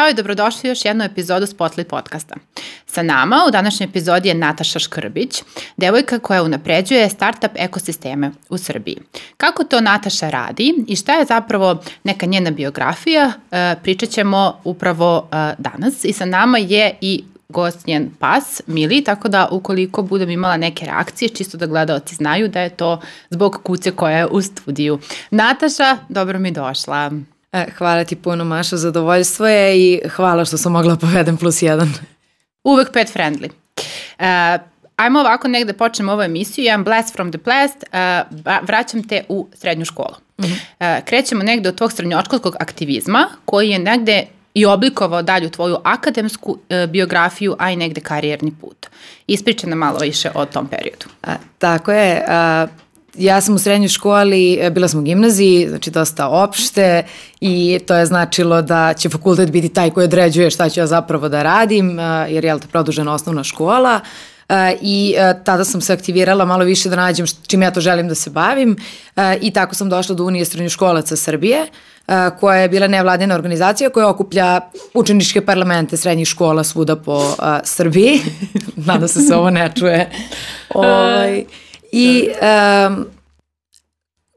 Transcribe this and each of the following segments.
Ćao i dobrodošli u još jednu epizodu Spotlight podcasta. Sa nama u današnjoj epizodi je Nataša Škrbić, devojka koja unapređuje startup ekosisteme u Srbiji. Kako to Nataša radi i šta je zapravo neka njena biografija, e, pričat ćemo upravo e, danas. I sa nama je i gost njen pas, Mili, tako da ukoliko budem imala neke reakcije, čisto da gledalci znaju da je to zbog kuce koja je u studiju. Nataša, dobro mi došla. E, hvala ti puno Maša, zadovoljstvo je i hvala što sam mogla povedem plus jedan. Uvek pet friendly. E, ajmo ovako negde počnemo ovu emisiju, jedan blast from the past, uh, vraćam te u srednju školu. Mm -hmm. uh, krećemo negde od tvog srednjoškolskog aktivizma, koji je negde i oblikovao dalju tvoju akademsku uh, biografiju, a i negde karijerni put. Ispriča nam malo više o tom periodu. A, tako je, a, ja sam u srednjoj školi, e, bila sam u gimnaziji, znači dosta opšte i to je značilo da će fakultet biti taj koji određuje šta ću ja zapravo da radim, e, jer je to produžena osnovna škola e, i tada sam se aktivirala malo više da nađem čim ja to želim da se bavim i tako sam došla do Unije srednjoškolaca Srbije koja je bila nevladina organizacija koja okuplja učeničke parlamente srednjih škola svuda po Srbiji. Nadam se se ovo ne čuje. Ovaj, I um,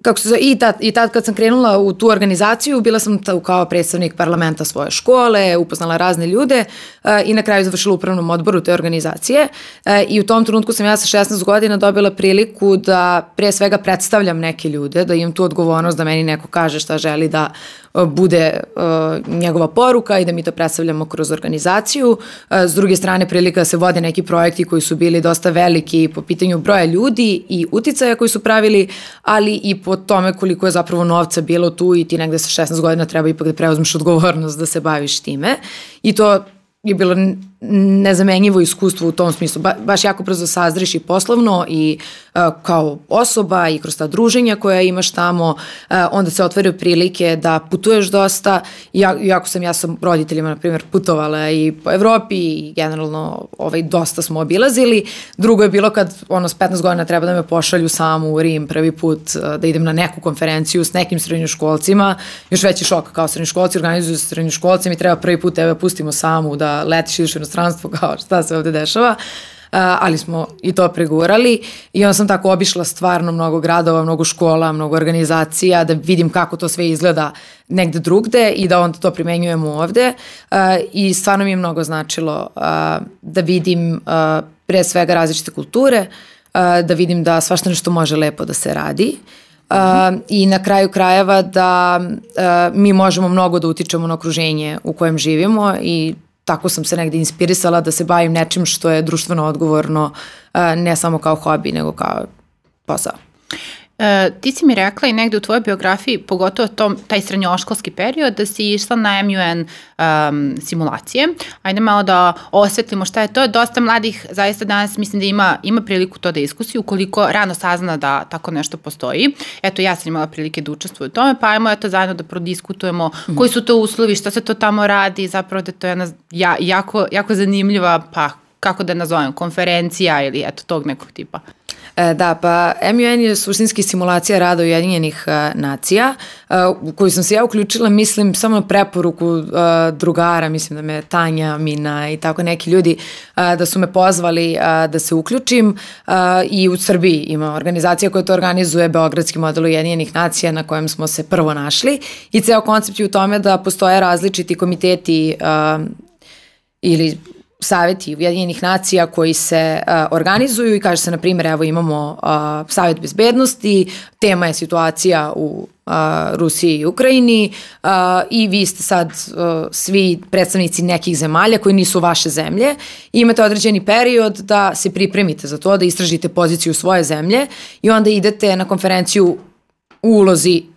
kako se zove, i tad, i tad kad sam krenula u tu organizaciju, bila sam ta, kao predstavnik parlamenta svoje škole, upoznala razne ljude uh, i na kraju završila u upravnom odboru te organizacije uh, i u tom trenutku sam ja sa 16 godina dobila priliku da pre svega predstavljam neke ljude, da imam tu odgovornost da meni neko kaže šta želi da bude uh, njegova poruka i da mi to predstavljamo kroz organizaciju. Uh, s druge strane, prilika da se vode neki projekti koji su bili dosta veliki po pitanju broja ljudi i uticaja koji su pravili, ali i po tome koliko je zapravo novca bilo tu i ti negde sa 16 godina treba ipak da preuzmeš odgovornost da se baviš time. I to je bilo nezamenjivo iskustvo u tom smislu. Ba, baš jako brzo sazriš i poslovno i uh, kao osoba i kroz ta druženja koja imaš tamo, uh, onda se otvaraju prilike da putuješ dosta. Ja, jako sam ja sam roditeljima, na primjer, putovala i po Evropi i generalno ovaj, dosta smo obilazili. Drugo je bilo kad ono, s 15 godina treba da me pošalju samu u Rim prvi put uh, da idem na neku konferenciju s nekim srednjoškolcima. Još veći šok kao srednjoškolci organizuju srednjoškolcima i treba prvi put tebe pustimo samu da letiš u inostranstvo kao šta se ovde dešava. Uh, ali smo i to pregurali i onda sam tako obišla stvarno mnogo gradova, mnogo škola, mnogo organizacija da vidim kako to sve izgleda negde drugde i da onda to primenjujemo ovde uh, i stvarno mi je mnogo značilo uh, da vidim pre svega različite kulture, da vidim da svašta nešto može lepo da se radi Uh, i na kraju krajeva da uh, mi možemo mnogo da utičemo na okruženje u kojem živimo i tako sam se negde inspirisala da se bavim nečim što je društveno odgovorno, ne samo kao hobi, nego kao posao. E, ti si mi rekla i negde u tvojoj biografiji, pogotovo tom, taj srednjoškolski period, da si išla na MUN um, simulacije. Ajde malo da osvetlimo šta je to. Dosta mladih zaista danas mislim da ima, ima priliku to da iskusi ukoliko rano sazna da tako nešto postoji. Eto, ja sam imala prilike da učestvuju u tome, pa ajmo eto zajedno da prodiskutujemo mm. koji su to uslovi, šta se to tamo radi, zapravo da to je jedna ja, jako, jako zanimljiva, pa kako da nazovem, konferencija ili eto tog nekog tipa. E, da, pa MUN je suštinski simulacija rada Ujedinjenih e, nacija e, u koju sam se ja uključila, mislim, samo na preporuku drugara, mislim da me Tanja, Mina i tako neki ljudi da su me pozvali da se uključim i u Srbiji ima organizacija koja to organizuje Beogradski model Ujedinjenih nacija na kojem smo se prvo našli i ceo koncept je u tome da postoje različiti komiteti ili saveti Ujedinjenih nacija koji se uh, organizuju i kaže se, na primjer, evo imamo uh, Savet bezbednosti, tema je situacija u uh, Rusiji i Ukrajini uh, i vi ste sad uh, svi predstavnici nekih zemalja koji nisu vaše zemlje. I imate određeni period da se pripremite za to, da istražite poziciju svoje zemlje i onda idete na konferenciju u ulozi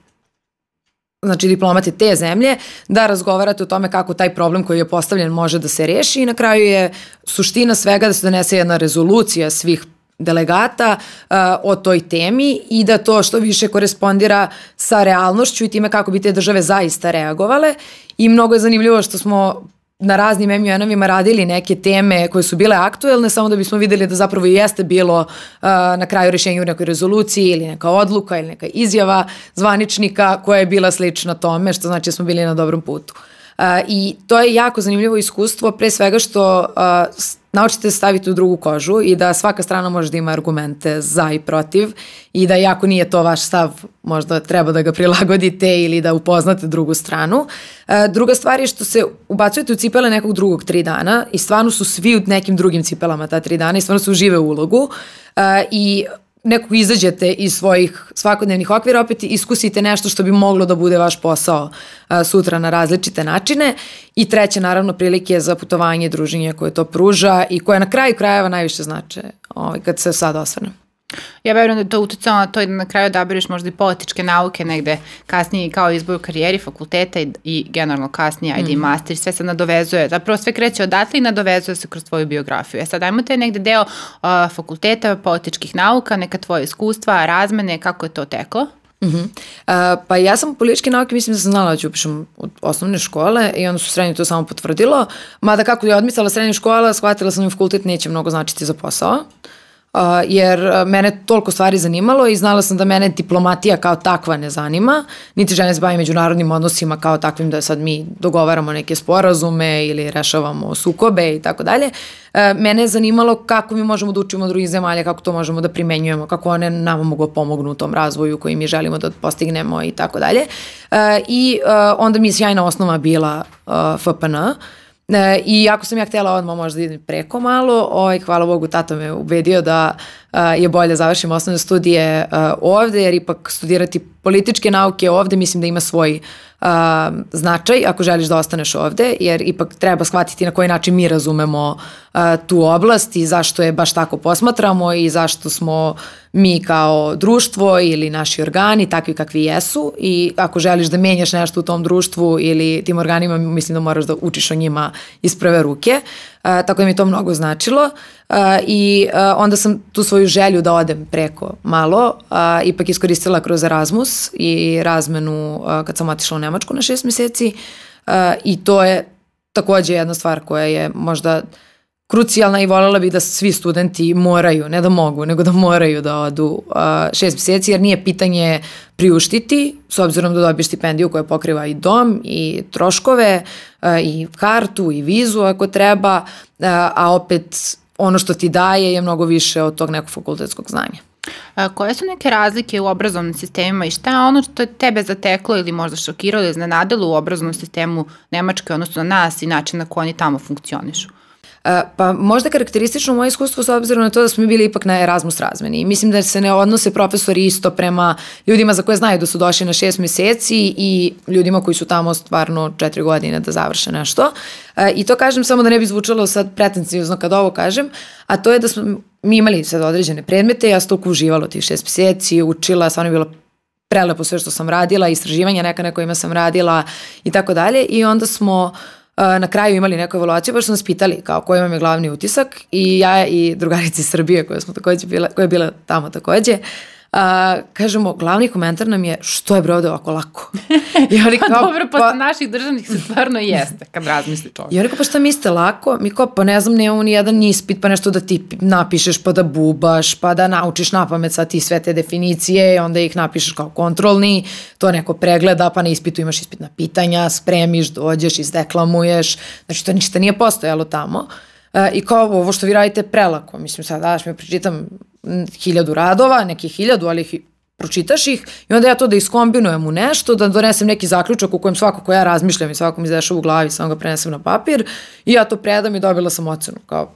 znači diplomate te zemlje, da razgovarate o tome kako taj problem koji je postavljen može da se reši i na kraju je suština svega da se donese jedna rezolucija svih delegata uh, o toj temi i da to što više korespondira sa realnošću i time kako bi te države zaista reagovale. I mnogo je zanimljivo što smo na raznim MUN-ovima radili neke teme koje su bile aktuelne, samo da bismo videli da zapravo jeste bilo uh, na kraju rešenja u nekoj rezoluciji ili neka odluka ili neka izjava zvaničnika koja je bila slična tome, što znači da smo bili na dobrom putu. I to je jako zanimljivo iskustvo, pre svega što uh, naučite da staviti u drugu kožu i da svaka strana može da ima argumente za i protiv i da jako nije to vaš stav, možda treba da ga prilagodite ili da upoznate drugu stranu. E, druga stvar je što se ubacujete u cipele nekog drugog tri dana i stvarno su svi u nekim drugim cipelama ta tri dana i stvarno su užive u ulogu i nekog izađete iz svojih svakodnevnih okvira, opet iskusite nešto što bi moglo da bude vaš posao a, sutra na različite načine. I treće, naravno, prilike za putovanje, druženje koje to pruža i koje na kraju krajeva najviše znače ovaj, kad se sad osvrnem. Ja verujem da je to uticalo na to i da na kraju odabereš možda i političke nauke negde kasnije kao izbor u karijeri, fakulteta i, i generalno kasnije, ajde mm. i master, sve se nadovezuje. Zapravo sve kreće odatle i nadovezuje se kroz tvoju biografiju. E sad, ajmo te negde deo uh, fakulteta političkih nauka, neka tvoje iskustva, razmene, kako je to teklo? Uh -huh. uh, pa ja sam političke nauke, mislim da sam znala da ću upišem od osnovne škole i onda su srednje to samo potvrdilo. Mada kako je odmicala srednja škola, shvatila sam da fakultet neće mnogo značiti za posao. Uh, jer mene toliko stvari zanimalo i znala sam da mene diplomatija kao takva ne zanima, niti žene se bavi međunarodnim odnosima kao takvim da sad mi dogovaramo neke sporazume ili rešavamo sukobe i tako dalje. Mene je zanimalo kako mi možemo da učimo od drugih zemalja, kako to možemo da primenjujemo, kako one nama mogu da pomognu u tom razvoju koji mi želimo da postignemo i tako dalje. I onda mi je sjajna osnova bila FPN, E, I ako sam ja htjela odmah možda idem preko malo, ovaj, hvala Bogu, tato me ubedio da a, je bolje da završim osnovne studije a, ovde, jer ipak studirati političke nauke ovde mislim da ima svoj a, značaj ako želiš da ostaneš ovde, jer ipak treba shvatiti na koji način mi razumemo a, tu oblast i zašto je baš tako posmatramo i zašto smo mi kao društvo ili naši organi takvi kakvi jesu i ako želiš da menjaš nešto u tom društvu ili tim organima mislim da moraš da učiš o njima iz prve ruke. A, tako da mi to mnogo značilo a, i a, onda sam tu svoju želju da odem preko malo a, ipak iskoristila kroz Erasmus i razmenu a, kad sam otišla u Nemačku na šest meseci a, i to je takođe jedna stvar koja je možda krucijalna i voljela bih da svi studenti moraju, ne da mogu, nego da moraju da odu uh, šest mjeseci, jer nije pitanje priuštiti, s obzirom da dobiješ stipendiju koja pokriva i dom i troškove uh, i kartu i vizu ako treba, uh, a opet ono što ti daje je mnogo više od tog nekog fakultetskog znanja. A, koje su neke razlike u obrazovnim sistemima i šta je ono što je tebe zateklo ili možda šokiralo ili iznenadilo u obrazovnom sistemu Nemačke, odnosno na nas i način na koji oni tamo funkcionišu? Pa možda karakteristično moje iskustvo s obzirom na to da smo bili ipak na Erasmus razmeni. Mislim da se ne odnose profesori isto prema ljudima za koje znaju da su došli na šest meseci i ljudima koji su tamo stvarno četiri godine da završe nešto. I to kažem samo da ne bi zvučalo sad pretencijozno kad ovo kažem, a to je da smo mi imali sad određene predmete, ja sam toliko uživala tih šest meseci, učila, stvarno je bilo prelepo sve što sam radila, istraživanja neka na kojima sam radila i tako dalje i onda smo na kraju imali neku evaluaciju, baš su nas pitali kao koji vam je glavni utisak? I ja i drugarici Srbije koja smo takođe bila, koja je bila tamo takođe, a, kažemo, glavni komentar nam je što je bre ovde ovako lako. I oni kao, pa dobro, posle pa, naših državnih se stvarno jeste, kad razmisli čovjek. I oni kao, pa šta mislite lako? Mi kao, pa ne znam, nemamo ni jedan ispit, pa nešto da ti napišeš, pa da bubaš, pa da naučiš na pamet sad ti sve te definicije i onda ih napišeš kao kontrolni, to neko pregleda, pa na ispitu imaš ispitna pitanja, spremiš, dođeš, izdeklamuješ, znači to ništa nije postojalo tamo. E, I kao ovo što vi radite prelako, mislim sad daš mi pročitam hiljadu radova, neki hiljadu, ali pročitaš ih i onda ja to da iskombinujem u nešto, da donesem neki zaključak u kojem svako ko ja razmišljam i svako mi izdešava u glavi, samo ga prenesem na papir i ja to predam i dobila sam ocenu. Kao,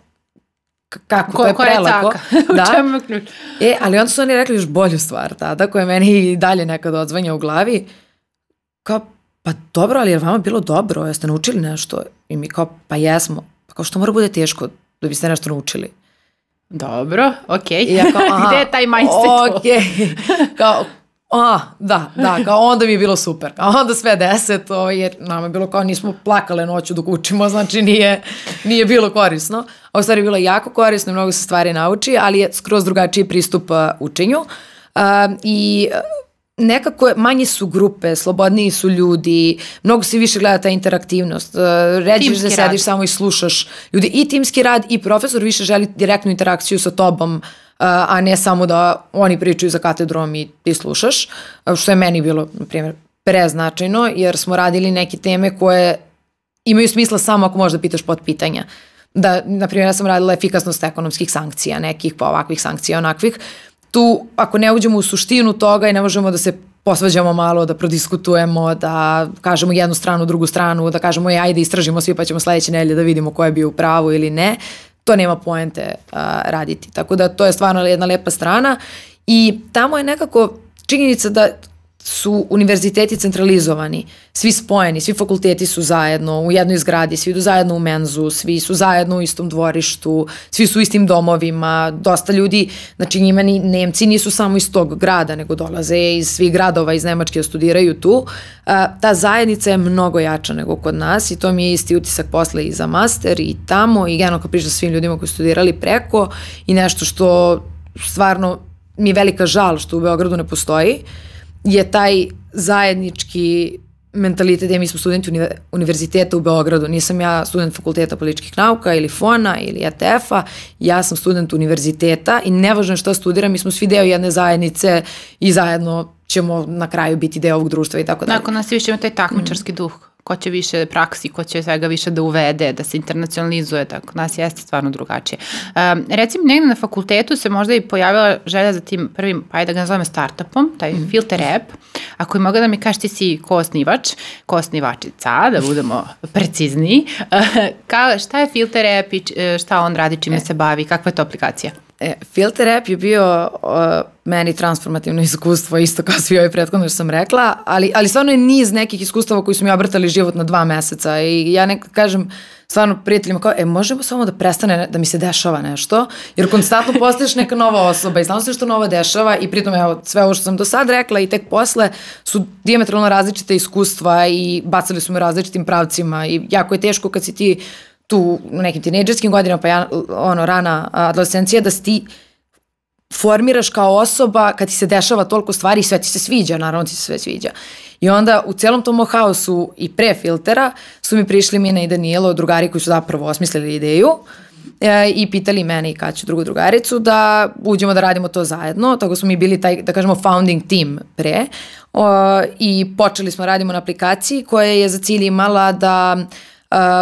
kako, ko, to je prelako. Je da? čemu ključ? E, ali onda su oni rekli još bolju stvar tada, koja meni i dalje nekad odzvanja u glavi. Kao, pa dobro, ali je vama bilo dobro? Jeste naučili nešto? I mi kao, pa jesmo. Pa kao što mora bude teško da biste nešto naučili? Dobro, okej. Okay. Gde je taj mindset? Okay. Kao, a, da, da, kao onda mi je bilo super. A onda sve deset, ovo, jer nama je bilo kao nismo plakale noću dok učimo, znači nije, nije bilo korisno. Ovo stvari je bilo jako korisno, mnogo se stvari nauči, ali je skroz drugačiji pristup uh, učenju. Uh, I nekako manje su grupe, slobodniji su ljudi, mnogo se više gleda ta interaktivnost. Uh, ređeš da sediš samo i slušaš ljudi. I timski rad i profesor više želi direktnu interakciju sa tobom, uh, a ne samo da oni pričaju za katedrom i ti slušaš, uh, što je meni bilo, na primjer, preznačajno, jer smo radili neke teme koje imaju smisla samo ako možda pitaš pod pitanja. Da, na primjer, ja sam radila efikasnost ekonomskih sankcija, nekih pa ovakvih sankcija, onakvih. Tu, ako ne uđemo u suštinu toga i ne možemo da se posvađamo malo, da prodiskutujemo, da kažemo jednu stranu, drugu stranu, da kažemo, je, ajde istražimo svi pa ćemo sledeće nedelje da vidimo ko je bio u pravu ili ne, to nema poente a, raditi. Tako da to je stvarno jedna lepa strana i tamo je nekako činjenica da su univerziteti centralizovani, svi spojeni, svi fakulteti su zajedno u jednoj zgradi, svi idu zajedno u menzu, svi su zajedno u istom dvorištu, svi su u istim domovima, dosta ljudi, znači njima ni Nemci nisu samo iz tog grada, nego dolaze iz svih gradova iz Nemačke da studiraju tu. Ta zajednica je mnogo jača nego kod nas i to mi je isti utisak posle i za master i tamo i jedno kad pričam svim ljudima koji su studirali preko i nešto što stvarno mi je velika žal što u Beogradu ne postoji. Uh, je taj zajednički mentalitet, ja mi smo studenti univerziteta u Beogradu, nisam ja student fakulteta političkih nauka ili FONA ili ETF-a, ja sam student univerziteta i nevažno što studiram, mi smo svi deo jedne zajednice i zajedno ćemo na kraju biti deo ovog društva i tako dalje. Nakon nas više ima taj takmičarski mm. duh ko će više praksi, ko će svega više da uvede, da se internacionalizuje, tako nas jeste stvarno drugačije. Um, recimo, negde na fakultetu se možda i pojavila želja za tim prvim, pa ajde da ga nazoveme startupom, taj mm. filter app, ako je mogla da mi kažeš ti si ko osnivač, ko osnivačica, da budemo precizniji, uh, ka, šta je filter app i šta on radi, čime e. se bavi, kakva je to aplikacija? E, Filter app je bio uh, meni transformativno iskustvo, isto kao svi ovi prethodno što sam rekla, ali, ali stvarno je niz nekih iskustava koji su mi obrtali život na dva meseca i ja nekad kažem stvarno prijateljima kao, e, možemo samo da prestane da mi se dešava nešto, jer konstantno postaješ neka nova osoba i stalno se što nova dešava i pritom, evo, sve ovo što sam do sad rekla i tek posle su diametralno različite iskustva i bacali su me različitim pravcima i jako je teško kad si ti tu u nekim tinejdžerskim godinama, pa ja, ono, rana adolescencija, da si ti formiraš kao osoba kad ti se dešava toliko stvari i sve ti se sviđa, naravno ti se sve sviđa. I onda u celom tom haosu i pre filtera su mi prišli Mina i Danijelo, drugari koji su zapravo osmislili ideju e, i pitali mene i Kaću, drugu drugaricu, da uđemo da radimo to zajedno. Tako smo mi bili taj, da kažemo, founding team pre. O, I počeli smo radimo na aplikaciji koja je za cilj imala da uh,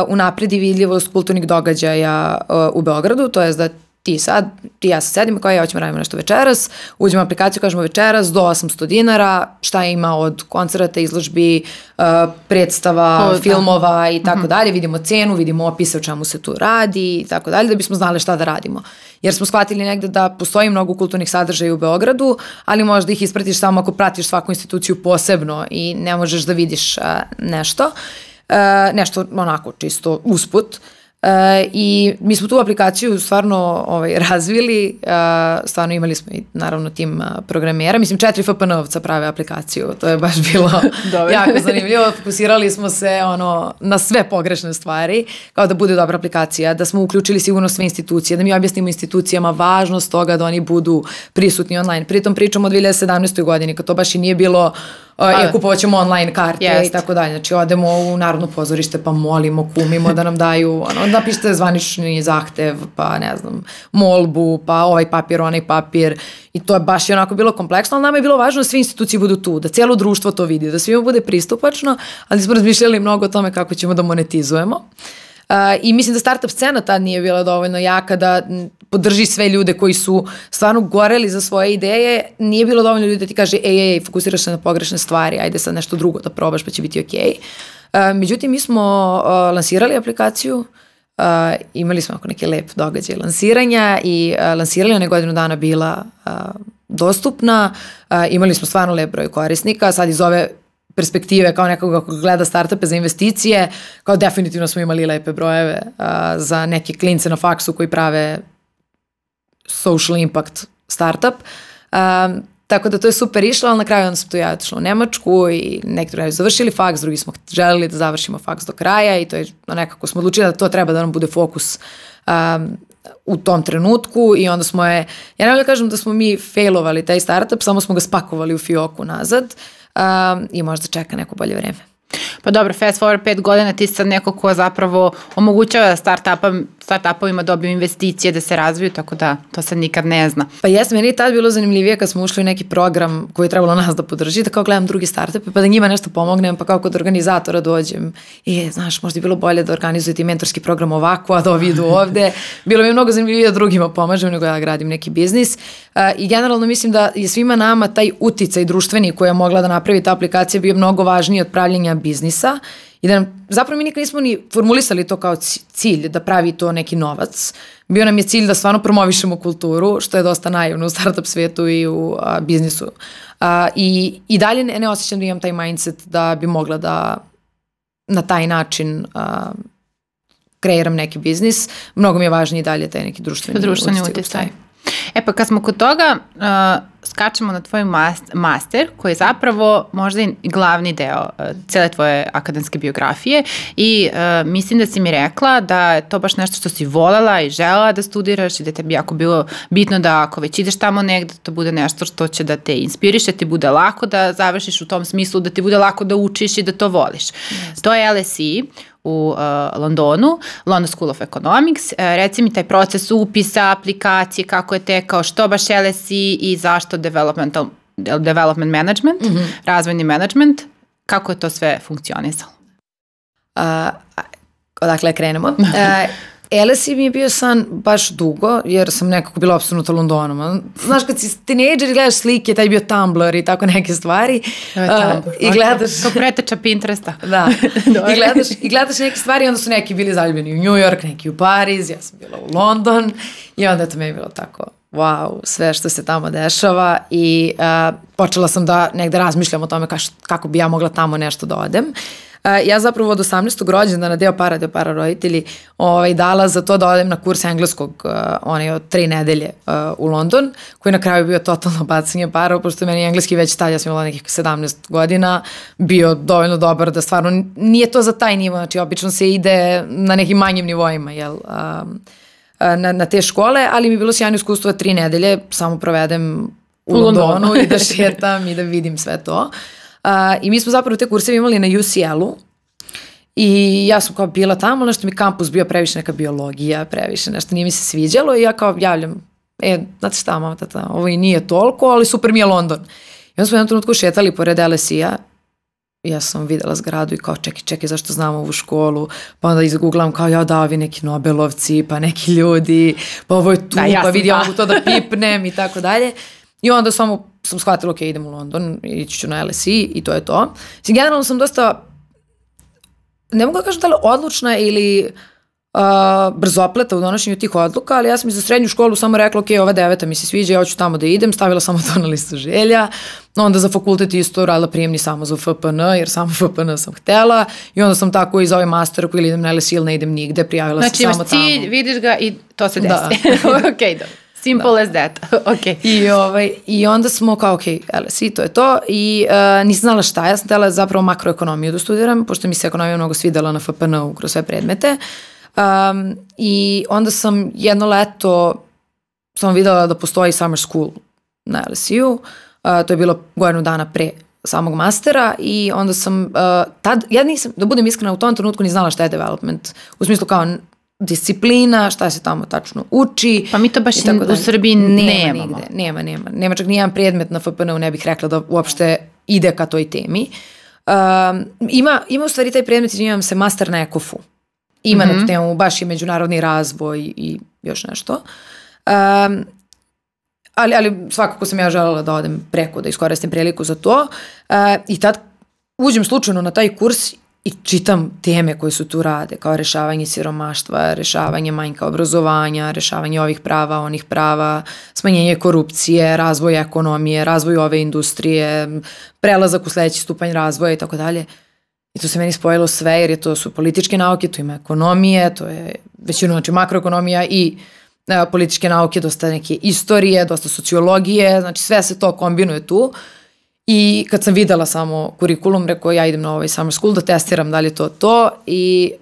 unapredi vidljivost kulturnih događaja uh, u Beogradu, to je da ti sad, ti ja se sedim, kao ja hoćemo radimo nešto večeras, uđemo u aplikaciju, kažemo večeras do 800 dinara, šta ima od koncerta, izložbi, uh, predstava, o, da. filmova da. i tako mm -hmm. dalje, vidimo cenu, vidimo opise o čemu se tu radi i tako dalje, da bismo znali šta da radimo. Jer smo shvatili negde da postoji mnogo kulturnih sadržaja u Beogradu, ali možda ih ispratiš samo ako pratiš svaku instituciju posebno i ne možeš da vidiš uh, nešto. Uh, nešto onako čisto usput. E, I mi smo tu aplikaciju stvarno ovaj, razvili, e, stvarno imali smo i naravno tim programera, mislim četiri FPN-ovca prave aplikaciju, to je baš bilo jako zanimljivo, fokusirali smo se ono, na sve pogrešne stvari, kao da bude dobra aplikacija, da smo uključili sigurno sve institucije, da mi objasnimo institucijama važnost toga da oni budu prisutni online. Pritom pričamo o 2017. godini, kad to baš i nije bilo uh, Uh, i kupovat ćemo online karte Jest. i tako dalje. Znači, odemo u Narodno pozorište pa molimo, kumimo da nam daju, ono, napišete zvanični zahtev, pa ne znam, molbu, pa ovaj papir, onaj papir. I to je baš i onako bilo kompleksno, ali nama je bilo važno da sve institucije budu tu, da cijelo društvo to vidi, da svima bude pristupačno, ali smo razmišljali mnogo o tome kako ćemo da monetizujemo. Uh, I mislim da startup scena tad nije bila dovoljno jaka da podrži sve ljude koji su stvarno goreli za svoje ideje. Nije bilo dovoljno ljudi da ti kaže ej, ej, ej, fokusiraš se na pogrešne stvari, ajde sad nešto drugo da probaš pa će biti okej. Okay. Međutim, mi smo lansirali aplikaciju, uh, imali smo ako neke lep događaj lansiranja i uh, lansirali one godinu dana bila uh, dostupna, uh, imali smo stvarno lep broj korisnika, sad iz ove perspektive kao nekoga ko gleda startupe za investicije, kao definitivno smo imali lepe brojeve uh, za neke klince na faksu koji prave social impact startup. Um, tako da to je super išlo, ali na kraju onda sam tu ja otišla u Nemačku i neki drugi završili faks, drugi smo želeli da završimo faks do kraja i to je nekako smo odlučili da to treba da nam bude fokus um, u tom trenutku i onda smo je, ja ne da kažem da smo mi failovali taj startup, samo smo ga spakovali u fioku nazad. Uh, um, i možda čeka neko bolje vreme. Pa dobro, fast forward pet godina ti sad neko ko zapravo omogućava startupam startupovima dobiju investicije da se razviju, tako da to se nikad ne zna. Pa jesam, meni je tad bilo zanimljivije kad smo ušli u neki program koji je trebalo nas da podrži, da kao gledam drugi startupe, pa da njima nešto pomognem, pa kao kod organizatora dođem. I, znaš, možda je bilo bolje da organizujete mentorski program ovako, a da ovi idu ovde. Bilo mi je mnogo zanimljivije da drugima pomažem nego ja gradim neki biznis. I generalno mislim da je svima nama taj uticaj društveni koja je mogla da napravi ta aplikacija bio mnogo važniji od pravljenja biznisa i da nam, zapravo mi nikad nismo ni formulisali to kao cilj, da pravi to neki novac. Bio nam je cilj da stvarno promovišemo kulturu, što je dosta naivno u startup svetu i u a, biznisu. A, i, I dalje ne, ne osjećam da imam taj mindset da bi mogla da na taj način a, kreiram neki biznis. Mnogo mi je važniji dalje taj neki društveni, društveni utjecaj. E pa kad smo kod toga, uh, skačemo na tvoj master koji je zapravo možda i glavni deo uh, cele tvoje akademske biografije i uh, mislim da si mi rekla da je to baš nešto što si volela i želela da studiraš i da tebi jako bilo bitno da ako već ideš tamo negde to bude nešto što će da te inspiriše, ti bude lako da završiš u tom smislu, da ti bude lako da učiš i da to voliš. Yes. To je LSI u uh, Londonu, London School of Economics. Uh, reci mi taj proces upisa, aplikacije, kako je tekao, što baš LSI i zašto developmental, development management, mm -hmm. razvojni management, kako je to sve funkcionisalo? Uh, odakle krenemo? Uh, LSI mi je bio san baš dugo, jer sam nekako bila obstanuta Londonom. Znaš, kad si tinejdžer i gledaš slike, taj bio Tumblr i tako neke stvari. Uh, I gledaš... To preteča Pinteresta. Da. I gledaš, I gledaš neke stvari i onda su neki bili zaljubljeni u New York, neki u Pariz, ja sam bila u London i onda to je bilo tako wow, sve što se tamo dešava i uh, počela sam da negde razmišljam o tome kaš, kako bi ja mogla tamo nešto da odem. Uh, ja zapravo od 18. rođendana deo para, deo para roditelji ovaj, dala za to da odem na kurs engleskog uh, onaj od tri nedelje uh, u London, koji na kraju bio totalno bacanje para, pošto meni engleski već tad, ja sam imala nekih 17 godina, bio dovoljno dobar da stvarno nije to za taj nivo, znači obično se ide na nekim manjim nivoima, jel, um, na, na te škole, ali mi je bilo sjajno iskustvo tri nedelje, samo provedem u, u Londonu i da šetam i da vidim sve to. Uh, I mi smo zapravo te kurseve imali na UCL-u i ja sam kao bila tamo, nešto mi kampus bio previše neka biologija, previše nešto nije mi se sviđalo i ja kao javljam, e, znate šta, mama, tata, ovo i nije toliko, ali super mi je London. I onda smo jednom trenutku šetali pored LSI-a ja sam videla zgradu i kao čekaj, čekaj, zašto znam ovu školu, pa onda izgooglam kao ja da, ovi neki Nobelovci, pa neki ljudi, pa ovo je tu, da, ja pa vidi, ja mogu to da pipnem i tako dalje. I onda samo sam shvatila, ok, idem u London, ići ću na LSI i to je to. Mislim, generalno sam dosta, ne mogu da kažem da li odlučna ili uh, brzopleta u donošenju tih odluka, ali ja sam i za srednju školu samo rekla, ok, ova deveta mi se sviđa, ja hoću tamo da idem, stavila samo to na listu želja, onda za fakultet isto radila prijemni samo za FPN, jer samo FPN sam htela i onda sam tako i za ovaj master koji idem na LSI ili ne idem nigde, prijavila znači, sam samo tamo. Znači imaš cilj, vidiš ga i to se da. desi. Da. ok, dobro. Simple da. as that. ok. I, ovaj, I onda smo kao, ok, LSI, to je to. I uh, nisam znala šta, ja sam htjela zapravo makroekonomiju da studiram, pošto mi se ekonomija mnogo svidela na FPN-u kroz sve predmete. Um, I onda sam jedno leto sam videla da postoji summer school na LSI-u. Uh, to je bilo godinu dana pre samog mastera i onda sam uh, tad, ja nisam, da budem iskrena, u tom trenutku ni znala šta je development. U smislu kao disciplina, šta se tamo tačno uči. Pa mi to baš u Srbiji nema nemamo. Nigde, nema, nema. Nema čak nijedan predmet na FPN-u, ne bih rekla da uopšte ide ka toj temi. Um, ima, ima u stvari taj predmet, izvinjavam se, master na ekofu. Ima mm -hmm. na tu temu, baš je međunarodni razvoj i još nešto. Um, ali, ali svakako sam ja želela da odem preko, da iskoristim priliku za to. Uh, I tad uđem slučajno na taj kurs i čitam teme koje su tu rade, kao rešavanje siromaštva, rešavanje manjka obrazovanja, rešavanje ovih prava, onih prava, smanjenje korupcije, razvoj ekonomije, razvoj ove industrije, prelazak u sledeći stupanj razvoja i tako dalje. I tu se meni spojilo sve jer je to su političke nauke, tu ima ekonomije, to je većinu znači makroekonomija i e, političke nauke, dosta neke istorije, dosta sociologije, znači sve se to kombinuje tu. I kad sam videla samo kurikulum, rekao ja idem na ovaj summer school da testiram da li je to to i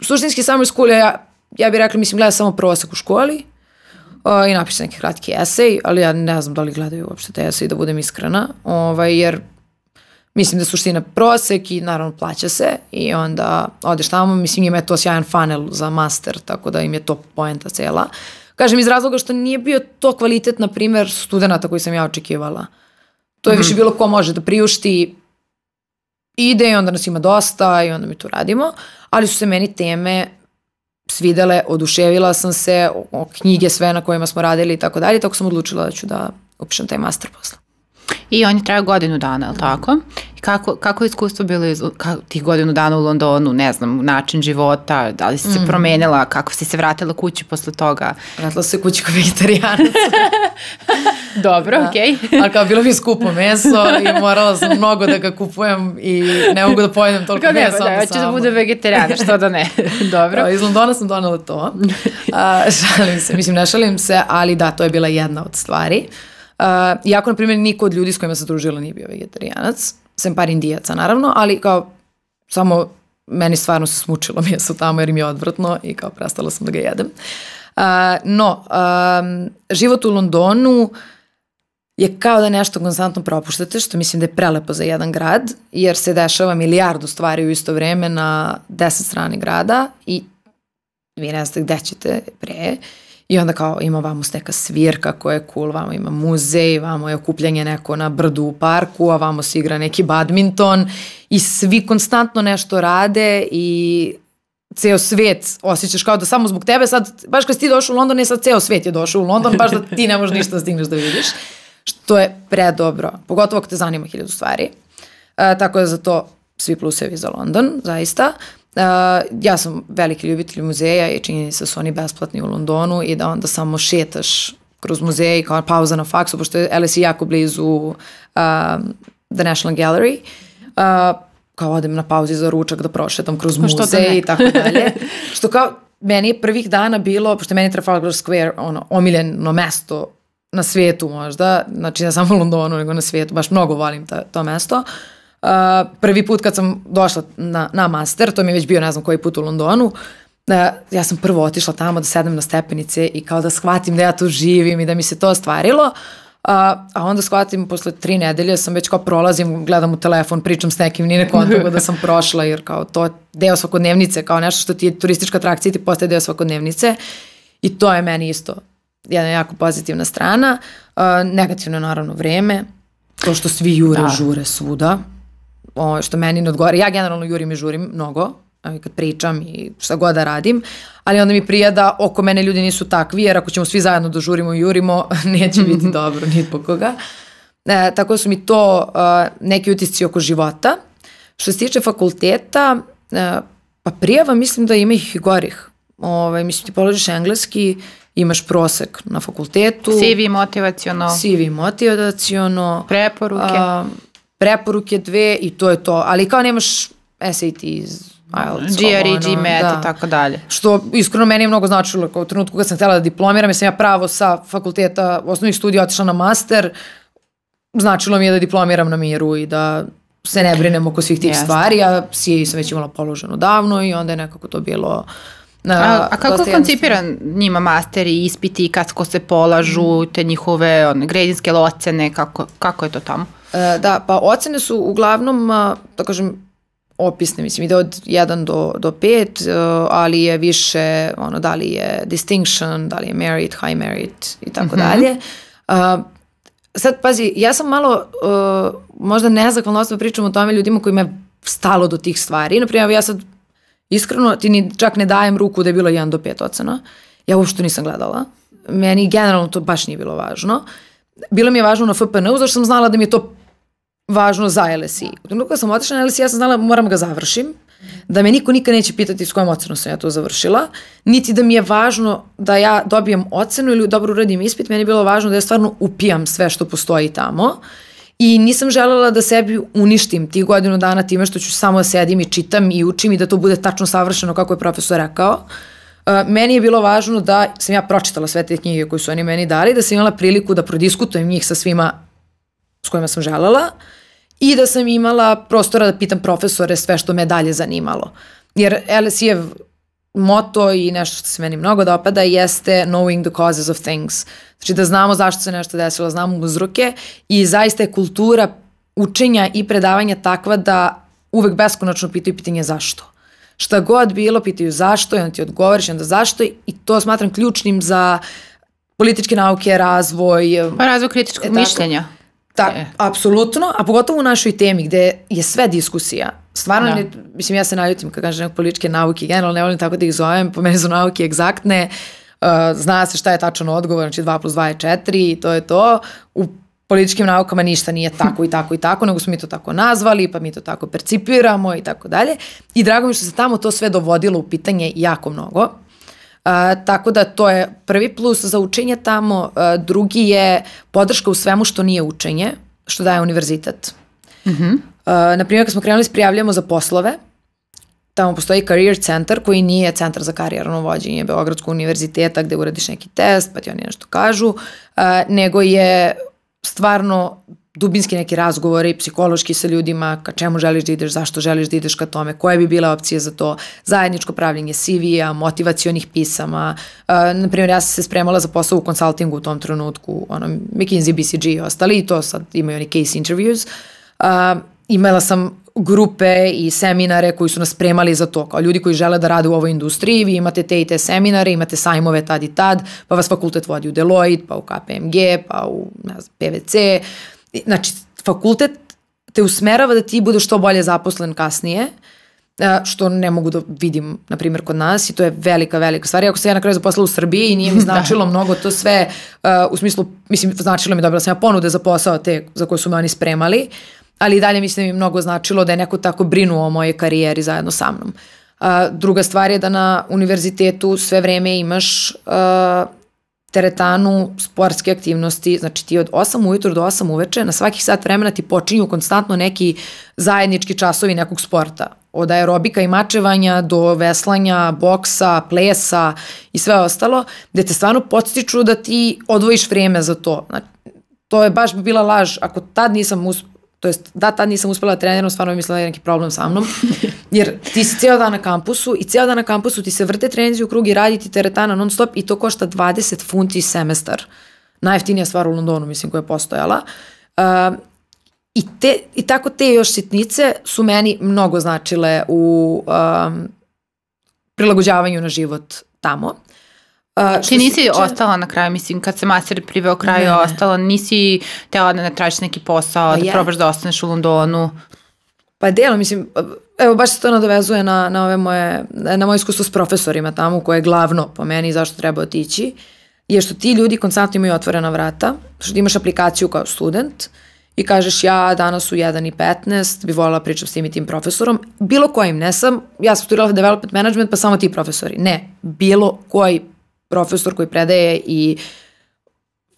suštinski summer school je, ja, ja bih rekla, mislim, gleda samo prosek u školi uh, i napiše neki kratki esej, ali ja ne znam da li gledaju uopšte te esej, da budem iskrena, ovaj, jer mislim da je suština prosek i naravno plaća se i onda odeš tamo, mislim njima je to sjajan funnel za master, tako da im je to poenta cela. Kažem iz razloga što nije bio to kvalitet, na primer, studenta koji sam ja očekivala. To je mm -hmm. više bilo ko može da priušti ide i onda nas ima dosta i onda mi to radimo, ali su se meni teme svidele, oduševila sam se, o, o knjige sve na kojima smo radili i tako dalje, tako sam odlučila da ću da upišem taj master posle. I on je trajao godinu dana, je li tako? Kako, kako je iskustvo bilo iz, kako, tih godinu dana u Londonu, ne znam, način života, da li si se mm. promenila, kako si se vratila kući posle toga? Vratila se kući kao vegetarijanac. Dobro, da. okej. Okay. Ali kao bilo mi skupo meso i morala sam mnogo da ga kupujem i ne mogu da pojedem toliko kao mesa. Da, hoću da bude vegetarijana, što da ne. Dobro. Da, iz Londona sam donela to. A, šalim se, mislim ne šalim se, ali da, to je bila jedna od stvari. Uh, iako, na primjer, niko od ljudi s kojima se družila nije bio vegetarijanac, sem par indijaca, naravno, ali kao samo meni stvarno se smučilo meso tamo jer im je odvratno i kao prestala sam da ga jedem. Uh, no, um, život u Londonu je kao da nešto konstantno propuštate, što mislim da je prelepo za jedan grad, jer se dešava milijardu stvari u isto vreme na deset strani grada i vi ne znate gde ćete pre. Uh, I onda kao ima vamo neka svirka koja je cool, vamo ima muzej, vamo je okupljanje neko na brdu u parku, a vamo se igra neki badminton i svi konstantno nešto rade i ceo svet osjećaš kao da samo zbog tebe sad, baš kad si ti došao u London, ne sad ceo svet je došao u London, baš da ti ne možeš ništa da stigneš da vidiš. Što je predobro, pogotovo ako te zanima hiljadu stvari. E, tako da za to svi plusevi za London, zaista. Uh, ja sam veliki ljubitelj muzeja i činjenica su oni besplatni u Londonu i da onda samo šetaš kroz muzej i kao pauza na faksu, pošto je LSE jako blizu uh, The National Gallery. Uh, kao odem na pauzi za ručak da prošetam kroz pa muzej i tako dalje. što kao meni je prvih dana bilo, pošto meni je Trafalgar Square ono, omiljeno mesto na svijetu možda, znači ne samo u Londonu, nego na svijetu, baš mnogo volim ta, to mesto. Uh, Uh, prvi put kad sam došla na, na master, to mi je već bio ne znam koji put u Londonu, uh, ja sam prvo otišla tamo da sedem na stepenice i kao da shvatim da ja tu živim i da mi se to ostvarilo. Uh, a onda shvatim posle tri nedelje sam već kao prolazim, gledam u telefon, pričam s nekim, ni ne kontugo da sam prošla jer kao to je deo svakodnevnice, kao nešto što ti je turistička atrakcija ti postaje deo svakodnevnice i to je meni isto jedna jako pozitivna strana. Uh, negativno je naravno vreme, to što svi jure, da. žure svuda, o, što meni ne odgovara. Ja generalno jurim i žurim mnogo, kad pričam i šta god da radim, ali onda mi prija da oko mene ljudi nisu takvi, jer ako ćemo svi zajedno da žurimo i jurimo, neće biti dobro ni po koga. E, tako su mi to uh, neki utisci oko života. Što se tiče fakulteta, uh, pa prijava mislim da ima ih i gorih. Ove, ovaj, mislim ti položiš engleski, imaš prosek na fakultetu. CV motivaciono. CV motivaciono. Preporuke. Uh, preporuke dve i to je to. Ali kao nemaš SAT iz IELTS, GRE, GMAT da. i tako dalje. Što iskreno meni je mnogo značilo kao u trenutku kad sam htjela da diplomiram, jer sam ja pravo sa fakulteta osnovnih studija otišla na master, značilo mi je da diplomiram na miru i da se ne brinem oko svih tih Jeste. stvari, a CA sam već imala položeno davno i onda je nekako to bilo Na, a, a kako je koncipiran njima master i ispiti, kako se polažu, te njihove one, gradinske ocene, kako, kako je to tamo? E, da, pa ocene su uglavnom, da kažem, opisne, mislim, ide od 1 do, do 5, e, ali je više, ono, da li je distinction, da li je merit, high merit i tako -hmm. dalje. Sad, pazi, ja sam malo, uh, možda nezakvalno osoba pričam o tome ljudima kojima je stalo do tih stvari. Naprimjer, ja sad iskreno ti ni čak ne dajem ruku da je bilo 1 do 5 ocena. Ja uopšte nisam gledala. Meni generalno to baš nije bilo važno. Bilo mi je važno na FPN-u, zašto sam znala da mi je to važno za LSI. U trenutku kad sam otišla na LSI, ja sam znala moram ga završim, da me niko nikad neće pitati s kojom ocenom sam ja to završila, niti da mi je važno da ja dobijem ocenu ili dobro uradim ispit, meni je bilo važno da ja stvarno upijam sve što postoji tamo i nisam želela da sebi uništim tih godinu dana time što ću samo da sedim i čitam i učim i da to bude tačno savršeno kako je profesor rekao. Uh, meni je bilo važno da sam ja pročitala sve te knjige koje su oni meni dali, da sam imala priliku da prodiskutujem njih sa svima s kojima sam želela i da sam imala prostora da pitam profesore sve što me dalje zanimalo. Jer LSI-ev moto i nešto što se meni mnogo dopada jeste knowing the causes of things. Znači da znamo zašto se nešto desilo, znamo uzroke i zaista je kultura učenja i predavanja takva da uvek beskonačno pitaju pitanje zašto. Šta god bilo, pitaju zašto i onda ti odgovoriš onda zašto i to smatram ključnim za političke nauke, razvoj. Pa razvoj kritičkog e, mišljenja. Tak, e. apsolutno, a pogotovo u našoj temi gde je sve diskusija. Stvarno, da. ne, mislim, ja se naljutim kad kažem političke nauke, generalno ne volim tako da ih zovem, po meni su nauke egzaktne, uh, zna se šta je tačan odgovor, znači 2 plus 2 je 4 i to je to. U političkim naukama ništa nije tako i tako i tako, nego smo mi to tako nazvali, pa mi to tako percipiramo i tako dalje. I drago mi što se tamo to sve dovodilo u pitanje jako mnogo. A, tako da to je prvi plus za učenje tamo, a, drugi je podrška u svemu što nije učenje, što daje univerzitet. Mm -hmm. a, naprimjer, kad smo krenuli s prijavljamo za poslove, tamo postoji career center koji nije centar za karijerno vođenje Beogradskog univerziteta gde uradiš neki test pa ti oni nešto kažu, a, nego je stvarno dubinski neki razgovori, psihološki sa ljudima, ka čemu želiš da ideš, zašto želiš da ideš ka tome, koje bi bile opcije za to, zajedničko pravljenje CV-a, motivacionih pisama. Uh, naprimjer, ja sam se spremala za posao u konsultingu u tom trenutku, ono, McKinsey, BCG i ostali, i to sad imaju oni case interviews. Uh, imala sam grupe i seminare koji su nas spremali za to. Kao ljudi koji žele da rade u ovoj industriji, vi imate te i te seminare, imate sajmove tad i tad, pa vas fakultet vodi u Deloitte, pa u KPMG, pa u ne znam, PVC. Znači, fakultet te usmerava da ti budeš što bolje zaposlen kasnije, što ne mogu da vidim, na primjer, kod nas i to je velika, velika stvar. Iako se ja na kraju zaposlala u Srbiji i nije mi da. značilo mnogo to sve, uh, u smislu, mislim, značilo mi dobila sam ja ponude za posao te za koje su me oni spremali, ali i dalje mislim da mi mnogo značilo da je neko tako brinuo o mojoj karijeri zajedno sa mnom. Uh, druga stvar je da na univerzitetu sve vreme imaš uh, teretanu, sportske aktivnosti, znači ti od 8 ujutru do 8 uveče, na svakih sat vremena ti počinju konstantno neki zajednički časovi nekog sporta. Od aerobika i mačevanja do veslanja, boksa, plesa i sve ostalo, gde te stvarno podstiču da ti odvojiš vreme za to. Znači, to je baš bi bila laž. Ako tad nisam us, to jest da tad nisam uspela da treniram, stvarno mislila da je neki problem sa mnom, jer ti si cijel dan na kampusu i cijel dan na kampusu ti se vrte trenizi u krug i radi ti teretana non stop i to košta 20 funti semestar. Najjeftinija stvar u Londonu, mislim, koja je postojala. Uh, i, te, I tako te još sitnice su meni mnogo značile u um, prilagođavanju na život tamo. Uh, Ti nisi tiče... ostala na kraju, mislim, kad se master priveo kraju, ne. ostala, nisi tela da ne tražiš neki posao, pa da ja. probaš da ostaneš u Londonu. Pa delo, mislim, evo baš se to nadovezuje na, na, ove moje, na moje iskustvo s profesorima tamo, koje je glavno po meni zašto treba otići, je što ti ljudi konstantno imaju otvorena vrata, što imaš aplikaciju kao student i kažeš ja danas u 1 i 15 bi volila pričam s tim i tim profesorom, bilo kojim, ne sam, ja sam studirala development management pa samo ti profesori, ne, bilo koji profesor koji predaje i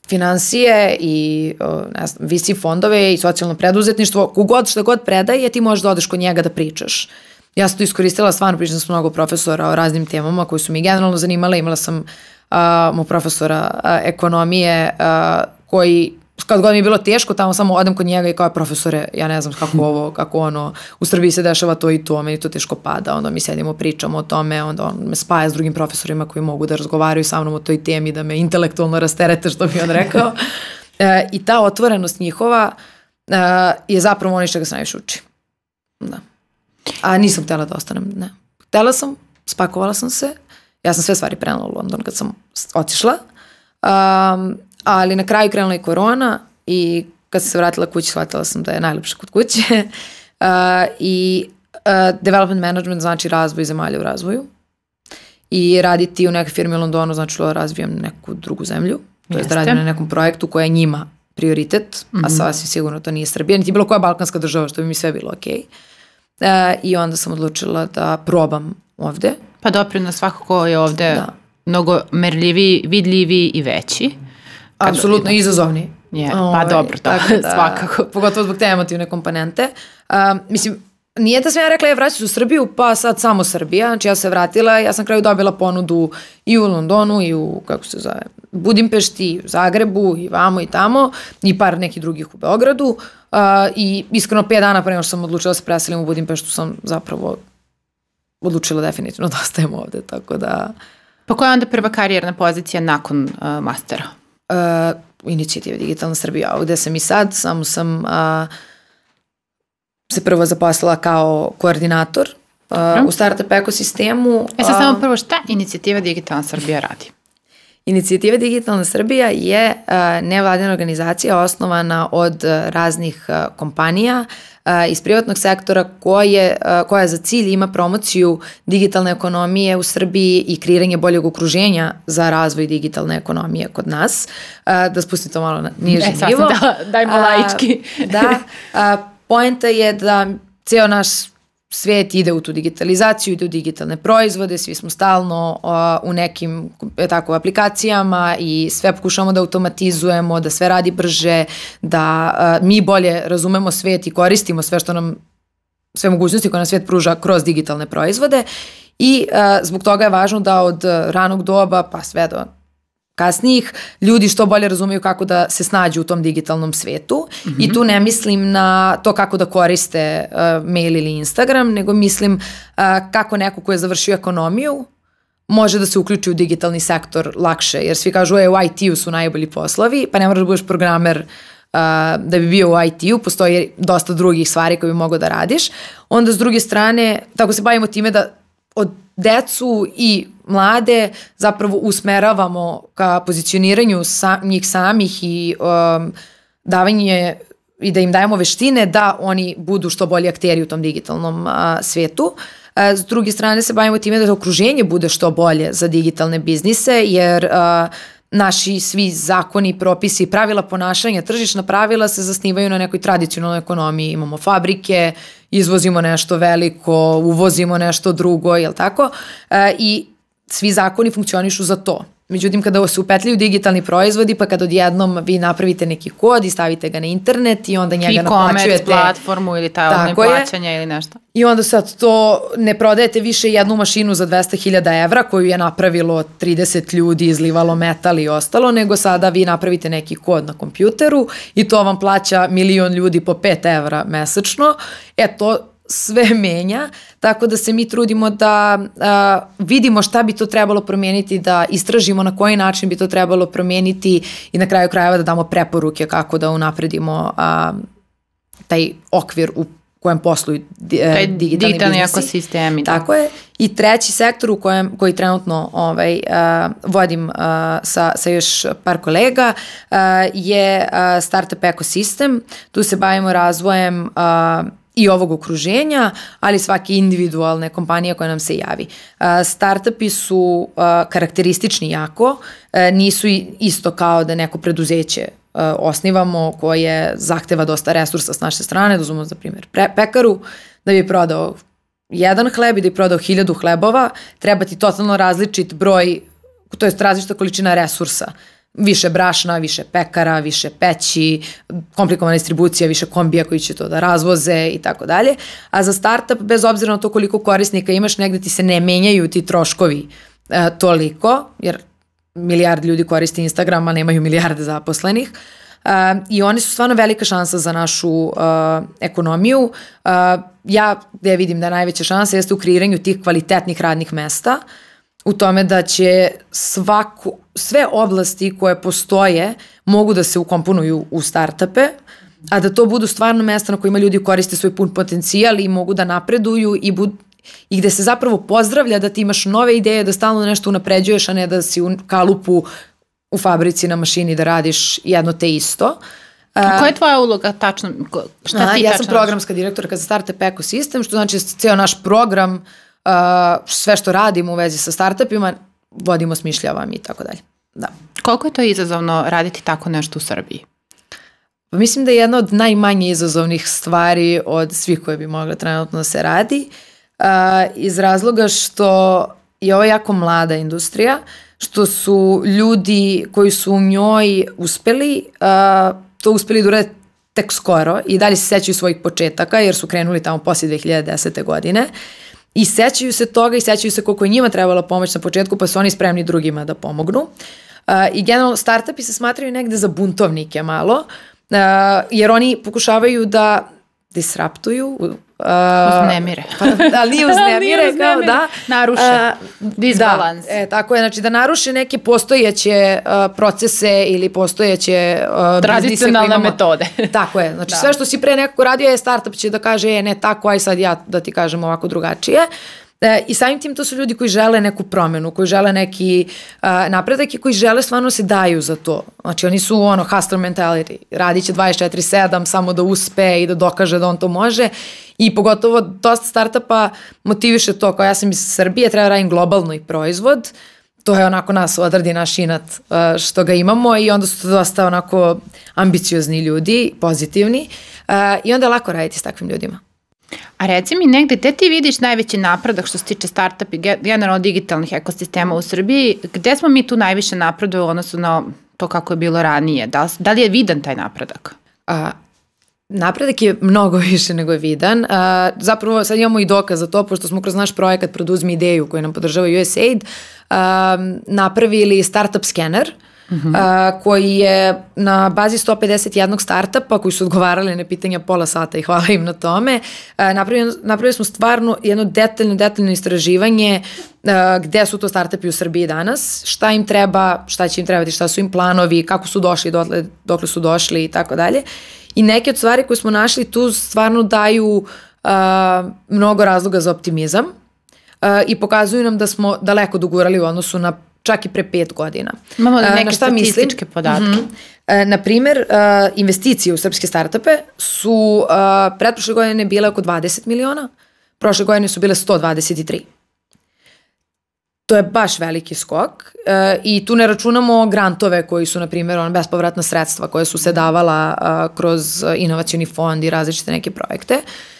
financije i ne znam, visi fondove i socijalno preduzetništvo, kogod što god predaje, ti možeš da odeš kod njega da pričaš. Ja sam to iskoristila, stvarno pričam s mnogo profesora o raznim temama koji su mi generalno zanimale. Imala sam uh, mu profesora uh, ekonomije uh, koji kad god mi je bilo teško, tamo samo odem kod njega i kao profesore, ja ne znam kako ovo, kako ono, u Srbiji se dešava to i to, meni to teško pada, onda mi sedimo, pričamo o tome, onda on me spaja s drugim profesorima koji mogu da razgovaraju sa mnom o toj temi, da me intelektualno rasterete, što bi on rekao. e, I ta otvorenost njihova e, je zapravo ono što ga se najviše uči. Da. A nisam htela da ostanem, ne. Htela sam, spakovala sam se, ja sam sve stvari prenala u London kad sam otišla, um, ali na kraju krenula i korona i kad sam se vratila kući shvatila sam da je najlepše kod kuće uh, i uh, development management znači razvoj zemalja u razvoju i raditi u nekoj firmi u Londonu znači da razvijem neku drugu zemlju, to je da radim na nekom projektu koja je njima prioritet, mm -hmm. a mhm. sasvim sigurno to nije Srbija, niti bilo koja balkanska država, što bi mi sve bilo okej. Okay. Uh, I onda sam odlučila da probam ovde. Pa doprinos svakako je ovde da. mnogo merljiviji, vidljiviji i veći. Apsolutno izazovni. Je, pa ovaj, dobro, to, da, svakako. Pogotovo zbog te emotivne komponente. Uh, mislim, nije da sam ja rekla ja vraćam se u Srbiju, pa sad samo Srbija. Znači ja se vratila, ja sam kraju dobila ponudu i u Londonu i u, kako se zove, Budimpešti, i u Zagrebu i vamo i tamo i par nekih drugih u Beogradu. Uh, I iskreno 5 dana pre nego što sam odlučila da se preselim u Budimpeštu sam zapravo odlučila definitivno da ostajem ovde, tako da... Pa koja je onda prva karijerna pozicija nakon uh, mastera? Uh, inicijative Digitalna Srbija, gde sam i sad, samo sam uh, se prvo zaposlila kao koordinator uh, u startup ekosistemu. E sad samo prvo, šta inicijativa Digitalna Srbija radi? Inicijativa Digitalna Srbija je uh, nevladina organizacija osnovana od uh, raznih uh, kompanija uh, iz privatnog sektora koje, koja za cilj ima promociju digitalne ekonomije u Srbiji i kreiranje boljeg okruženja za razvoj digitalne ekonomije kod nas. Da spustim to malo na niži e, nivo. Da, dajmo laički. da, poenta je da ceo naš svet ide u tu digitalizaciju, ide u digitalne proizvode, svi smo stalno uh, u nekim tako aplikacijama i sve pokušamo da automatizujemo, da sve radi brže, da uh, mi bolje razumemo svet i koristimo sve što nam sve mogućnosti koje nam svet pruža kroz digitalne proizvode i uh, zbog toga je važno da od ranog doba pa sve do kasnijih ljudi što bolje razumeju kako da se snađu u tom digitalnom svetu mm -hmm. i tu ne mislim na to kako da koriste uh, mail ili Instagram, nego mislim uh, kako neko ko je završio ekonomiju može da se uključi u digitalni sektor lakše, jer svi kažu e, u IT-u su najbolji poslovi, pa ne moraš da budeš programer uh, da bi bio u IT-u, postoji dosta drugih stvari koje bi mogo da radiš. Onda s druge strane, tako se bavimo time da od decu i mlade zapravo usmeravamo ka pozicioniranju sa, njih samih i um, davanje i da im dajemo veštine da oni budu što bolji akteri u tom digitalnom a, svetu. A, s druge strane se bavimo time da okruženje bude što bolje za digitalne biznise, jer a, naši svi zakoni, propisi, pravila ponašanja, tržišna pravila se zasnivaju na nekoj tradicionalnoj ekonomiji. Imamo fabrike, izvozimo nešto veliko, uvozimo nešto drugo, jel tako? E, I svi zakoni funkcionišu za to. Međutim, kada se upetljaju digitalni proizvodi, pa kad odjednom vi napravite neki kod i stavite ga na internet i onda njega naplaćujete. Platformu ili ta plaćanja ili nešto. I onda sad to ne prodajete više jednu mašinu za 200.000 evra koju je napravilo 30 ljudi, izlivalo metal i ostalo, nego sada vi napravite neki kod na kompjuteru i to vam plaća milion ljudi po 5 evra mesečno. E to sve menja, tako da se mi trudimo da a, vidimo šta bi to trebalo promijeniti, da istražimo na koji način bi to trebalo promijeniti i na kraju krajeva da damo preporuke kako da unapredimo a, taj okvir u kojem posluju e, digitalni, digitalni ekosistemi. Da. Tako je. I treći sektor u kojem, koji trenutno ovaj, uh, vodim uh, sa, sa još par kolega uh, je uh, startup ekosistem. Tu se bavimo razvojem uh, i ovog okruženja, ali svake individualne kompanije koja nam se javi. Startupi su karakteristični jako, nisu isto kao da neko preduzeće osnivamo koje zahteva dosta resursa s naše strane, da za primjer pekaru, da bi prodao jedan hleb i da bi prodao hiljadu hlebova, treba ti totalno različit broj, to je različita količina resursa. Uh, više brašna, više pekara, više peći, komplikovana distribucija, više kombija koji će to da razvoze i tako dalje. A za startup, bez obzira na to koliko korisnika imaš, negde ti se ne menjaju ti troškovi e, toliko, jer milijard ljudi koristi Instagram, a nemaju milijarde zaposlenih. Uh, I oni su stvarno velika šansa za našu uh, ekonomiju. Uh, ja gde vidim da najveća šansa jeste u kreiranju tih kvalitetnih radnih mesta, u tome da će svaku, sve oblasti koje postoje mogu da se ukomponuju u startupe, a da to budu stvarno mesta na kojima ljudi koriste svoj pun potencijal i mogu da napreduju i, bud, i gde se zapravo pozdravlja da ti imaš nove ideje, da stalno nešto unapređuješ, a ne da si u kalupu u fabrici na mašini da radiš jedno te isto. A koja je tvoja uloga tačno? Šta ti ja sam programska direktorka za Startup Ecosystem, što znači ceo naš program uh, sve što radimo u vezi sa startupima vodimo, smišljavam i tako dalje. Da. Koliko je to izazovno raditi tako nešto u Srbiji? Pa mislim da je jedna od najmanje izazovnih stvari od svih koje bi mogle trenutno da se radi uh, iz razloga što je ovo jako mlada industrija, što su ljudi koji su u njoj uspeli, uh, to uspeli da urade tek skoro i dalje se sećaju svojih početaka jer su krenuli tamo poslije 2010. godine i sećaju se toga i sećaju se koliko je njima trebala pomoć na početku pa su oni spremni drugima da pomognu. I generalno startupi se smatraju negde za buntovnike malo, jer oni pokušavaju da disruptuju, Uh, uznemire. Pa, da, nije uznemire, Nije kao uznemire. da. Naruše. Uh, Disbalans. Da, e, tako je, znači da naruše neke postojeće uh, procese ili postojeće uh, Tradicionalne metode. Tako je, znači Da. sve što si pre nekako radio je startup će da kaže, e, ne tako, aj sad ja da ti kažem ovako drugačije. E, I samim tim to su ljudi koji žele neku promenu, koji žele neki uh, napredak i koji žele stvarno se daju za to. Znači oni su ono hustler mentality, radit će 24-7 samo da uspe i da dokaže da on to može i pogotovo dosta startupa motiviše to, kao ja sam iz Srbije, treba da radim globalno i proizvod, to je onako nas odradi naš inat uh, što ga imamo i onda su to dosta onako ambiciozni ljudi, pozitivni uh, i onda je lako raditi s takvim ljudima. A reci mi negde, gde ti vidiš najveći napredak što se tiče startup i ge- generalno digitalnih ekosistema u Srbiji? Gde smo mi tu najviše napredovali odnosu na to kako je bilo ranije? Da, da li je vidan taj napredak? A, napredak je mnogo više nego je vidan. A, zapravo sad imamo i dokaz za to, pošto smo kroz naš projekat Produzmi ideju koji nam podržava USAID, a, napravili startup scanner, Uh -huh. a, koji je na bazi 151 startupa koji su odgovarali na pitanja pola sata i hvala im na tome. A, napravili, napravili smo stvarno jedno detaljno, detaljno istraživanje a, gde su to startupi u Srbiji danas, šta im treba, šta će im trebati, šta su im planovi, kako su došli dotle, dokle su došli i tako dalje. I neke od stvari koje smo našli tu stvarno daju uh, mnogo razloga za optimizam uh, i pokazuju nam da smo daleko dogurali u odnosu na čak i pre pet godina. Imamo li Uh, neke mislim? statističke podatke? Mhm. E, na primer, uh, investicije u srpske startupe su pretprošle godine bile oko 20 miliona, prošle godine su bile 123. To je baš veliki skok e, i tu ne računamo grantove koji su, na primjer, on, bespovratna sredstva koje su se davala a, kroz inovacioni fond i različite neke projekte. E,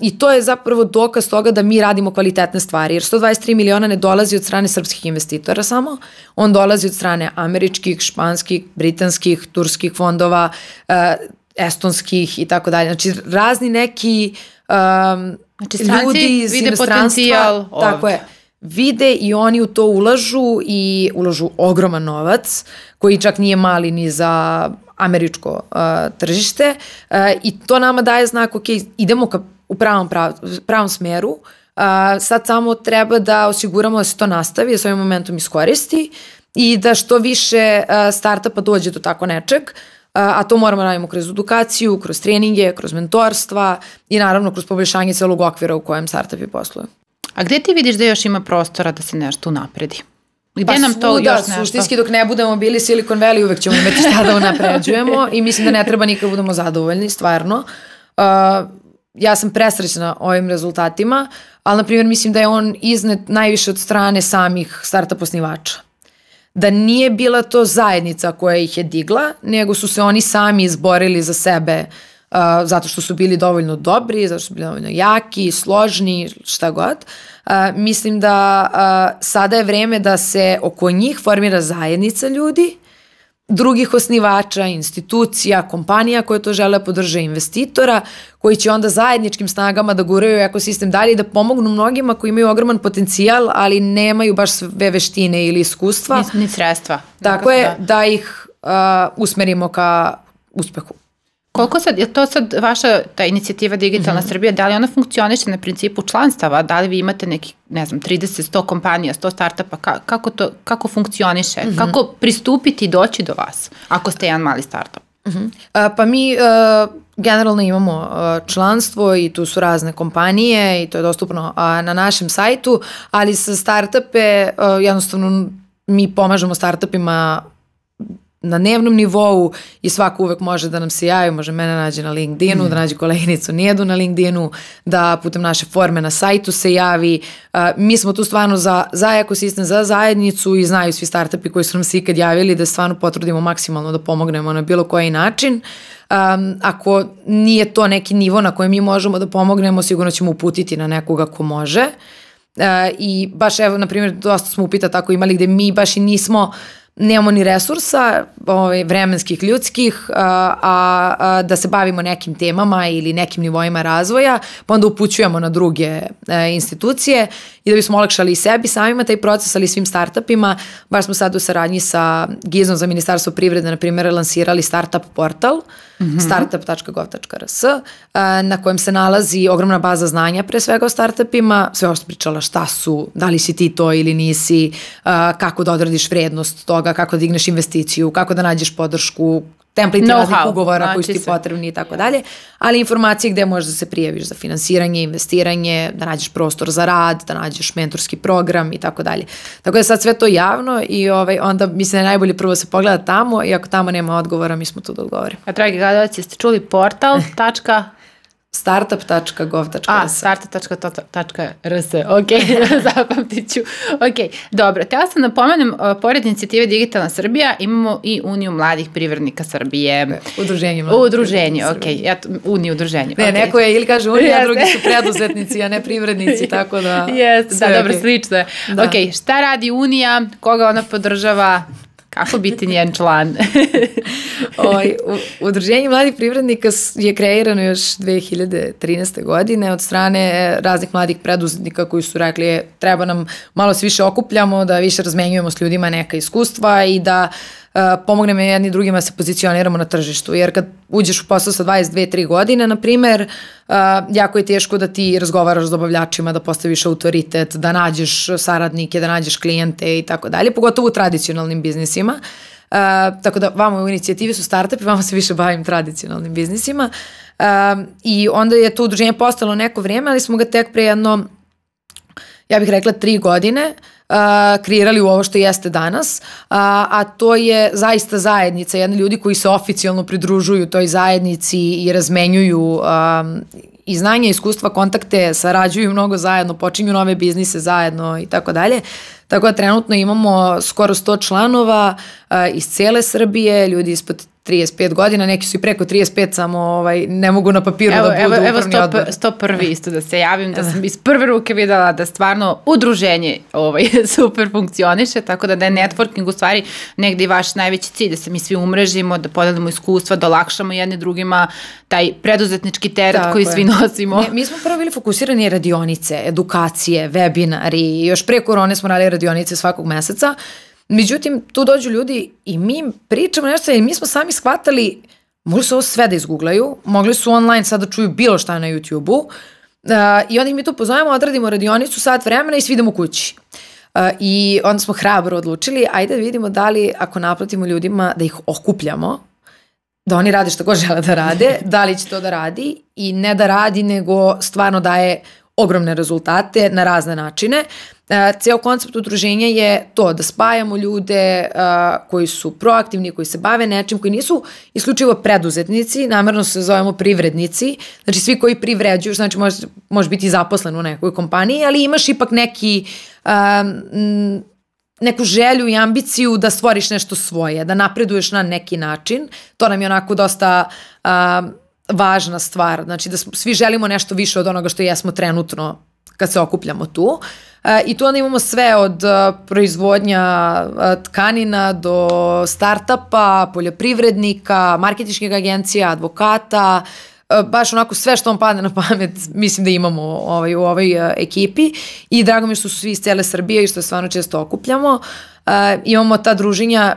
I to je zapravo dokaz toga da mi radimo kvalitetne stvari, jer 123 miliona ne dolazi od strane srpskih investitora samo, on dolazi od strane američkih, španskih, britanskih, turskih fondova, e, estonskih i tako dalje. Znači, razni neki um, Znači, ljudi iz vide inostranstva, potencijal Tako je vide i oni u to ulažu i ulažu ogroman novac koji čak nije mali ni za američko uh, tržište uh, i to nama daje znak ok, idemo ka, u pravom, prav, pravom smeru uh, sad samo treba da osiguramo da se to nastavi, da se ovaj momentum iskoristi i da što više uh, startupa dođe do tako nečeg a to moramo da radimo kroz edukaciju, kroz treninge, kroz mentorstva i naravno kroz poboljšanje celog okvira u kojem startupi posluju. A gde ti vidiš da još ima prostora da se nešto unapredi? Gde Pa nam to svuda, još nešto? suštinski dok ne budemo bili Silicon Valley uvek ćemo imati šta da unapređujemo i mislim da ne treba nikad budemo zadovoljni, stvarno. Uh, ja sam presrećna ovim rezultatima, ali na primjer mislim da je on iznet najviše od strane samih startup osnivača. Da nije bila to zajednica koja ih je digla, nego su se oni sami izborili za sebe uh, zato što su bili dovoljno dobri, zato što su bili dovoljno jaki, složni, šta god. Uh, mislim da uh, sada je vreme da se oko njih formira zajednica ljudi, drugih osnivača, institucija, kompanija koje to žele podrže investitora, koji će onda zajedničkim snagama da guraju ekosistem dalje i da pomognu mnogima koji imaju ogroman potencijal, ali nemaju baš sve veštine ili iskustva. Ni, ni sredstva. Tako je, da ih uh, usmerimo ka uspehu. Koliko sad, je to sad vaša ta inicijativa Digitalna mm -hmm. Srbija, da li ona funkcioniše na principu članstava, da li vi imate neki, ne znam, 30, 100 kompanija, 100 startupa, ka, kako to, kako funkcioniše, mm -hmm. kako pristupiti i doći do vas, ako ste jedan mali startup? Uh -huh. uh, pa mi uh, generalno imamo uh, članstvo i tu su razne kompanije i to je dostupno uh, na našem sajtu, ali sa startupe uh, jednostavno mi pomažemo startupima na dnevnom nivou i svako uvek može da nam se javi, može mene nađe na LinkedInu, mm. da nađe koleginicu Nijedu na LinkedInu, da putem naše forme na sajtu se javi. Uh, mi smo tu stvarno za, za ekosistem, za zajednicu i znaju svi startupi koji su nam se ikad javili da stvarno potrudimo maksimalno da pomognemo na bilo koji način. Um, ako nije to neki nivo na kojem mi možemo da pomognemo, sigurno ćemo uputiti na nekoga ko može. Uh, I baš evo, na primjer, dosta smo upita tako imali gde mi baš i nismo nemamo ni resursa, ovaj, vremenskih, ljudskih, a, a, a, da se bavimo nekim temama ili nekim nivoima razvoja, pa onda upućujemo na druge a, e, institucije i da bismo olakšali i sebi samima taj proces, ali i svim startupima. Baš smo sad u saradnji sa Gizom za Ministarstvo privrede, na primjer, lansirali startup portal, mm -hmm. startup.gov.rs, na kojem se nalazi ogromna baza znanja pre svega o startupima, sve ovo što pričala šta su, da li si ti to ili nisi, kako da odradiš vrednost toga, kako da digneš investiciju, kako da nađeš podršku, template no raznih ugovora koji su ti potrebni i tako dalje, ali informacije gde možeš da se prijaviš za finansiranje, investiranje, da nađeš prostor za rad, da nađeš mentorski program i tako dalje. Tako da sad sve to javno i ovaj, onda mislim da je najbolje prvo da se pogleda tamo i ako tamo nema odgovora mi smo tu da odgovorimo. A dragi gledalci, jeste čuli portal, tačka, startup.gov.rs A, startup.rs, ok, zapamtit ću. Ok, dobro, tela sam da pomenem, uh, pored inicijative Digitalna Srbija, imamo i Uniju mladih privrednika Srbije. Ne, udruženje mladih Udruženje, ok, ja, Uniju udruženje. Ne, okay. neko je ili kaže Unija, a drugi su preduzetnici, a ne privrednici, tako da... Jeste, da, dobro, okay. slično je. Da. Ok, šta radi Unija, koga ona podržava, Kako biti njen član? Oj, udruženje mladih privrednika je kreirano još 2013. godine od strane raznih mladih preduzetnika koji su rekli e, treba nam malo se više okupljamo, da više razmenjujemo s ljudima neka iskustva i da uh, pomognemo jedni drugima da se pozicioniramo na tržištu. Jer kad uđeš u posao sa 22-3 godine, na primer, jako je teško da ti razgovaraš s dobavljačima, da postaviš autoritet, da nađeš saradnike, da nađeš klijente i tako dalje, pogotovo u tradicionalnim biznisima. Uh, tako da vama u inicijativi su startupi, vama se više bavim tradicionalnim biznisima. Uh, I onda je to udruženje postalo neko vrijeme, ali smo ga tek pre jedno, ja bih rekla, tri godine a, kreirali u ovo što jeste danas, a, a to je zaista zajednica, jedni ljudi koji se oficijalno pridružuju toj zajednici i razmenjuju a, i znanje, iskustva, kontakte, sarađuju mnogo zajedno, počinju nove biznise zajedno i tako dalje. Tako da trenutno imamo skoro 100 članova a, iz cele Srbije, ljudi ispod 35 godina, neki su i preko 35, samo ovaj, ne mogu na papiru evo, da budu evo, evo upravni odbor. Evo 101. isto da se javim, da sam iz prve ruke videla da stvarno udruženje ovaj, super funkcioniše, tako da da je networking u stvari negde i vaš najveći cilj, da se mi svi umrežimo, da podelimo iskustva, da olakšamo jedni drugima taj preduzetnički teret tako koji je. svi nosimo. Ne, mi smo prvo bili fokusirani radionice, edukacije, webinari, još pre korone smo radili radionice svakog meseca, Međutim, tu dođu ljudi i mi pričamo nešto i mi smo sami shvatali, mogli su ovo sve da izgooglaju, mogli su online sad da čuju bilo šta na YouTube-u uh, i onda ih mi tu pozovemo, odradimo radionicu sat vremena i svi idemo kući. Uh, I onda smo hrabro odlučili, ajde da vidimo da li ako naplatimo ljudima da ih okupljamo, da oni rade što god žele da rade, da li će to da radi i ne da radi, nego stvarno daje ogromne rezultate na razne načine. E, ceo koncept udruženja je to da spajamo ljude uh, koji su proaktivni, koji se bave nečim, koji nisu isključivo preduzetnici, namerno se zovemo privrednici, znači svi koji privređuju, znači možeš, možeš biti zaposlen u nekoj kompaniji, ali imaš ipak neki um, neku želju i ambiciju da stvoriš nešto svoje, da napreduješ na neki način. To nam je onako dosta važna stvar, znači da svi želimo nešto više od onoga što jesmo trenutno kad se okupljamo tu. E, I tu onda imamo sve od e, proizvodnja e, tkanina do startapa, poljoprivrednika, marketičkih agencija, advokata, baš onako sve što vam padne na pamet mislim da imamo ovaj, u ovoj ekipi i drago mi što su svi iz cele Srbije i što stvarno često okupljamo. Imamo ta druženja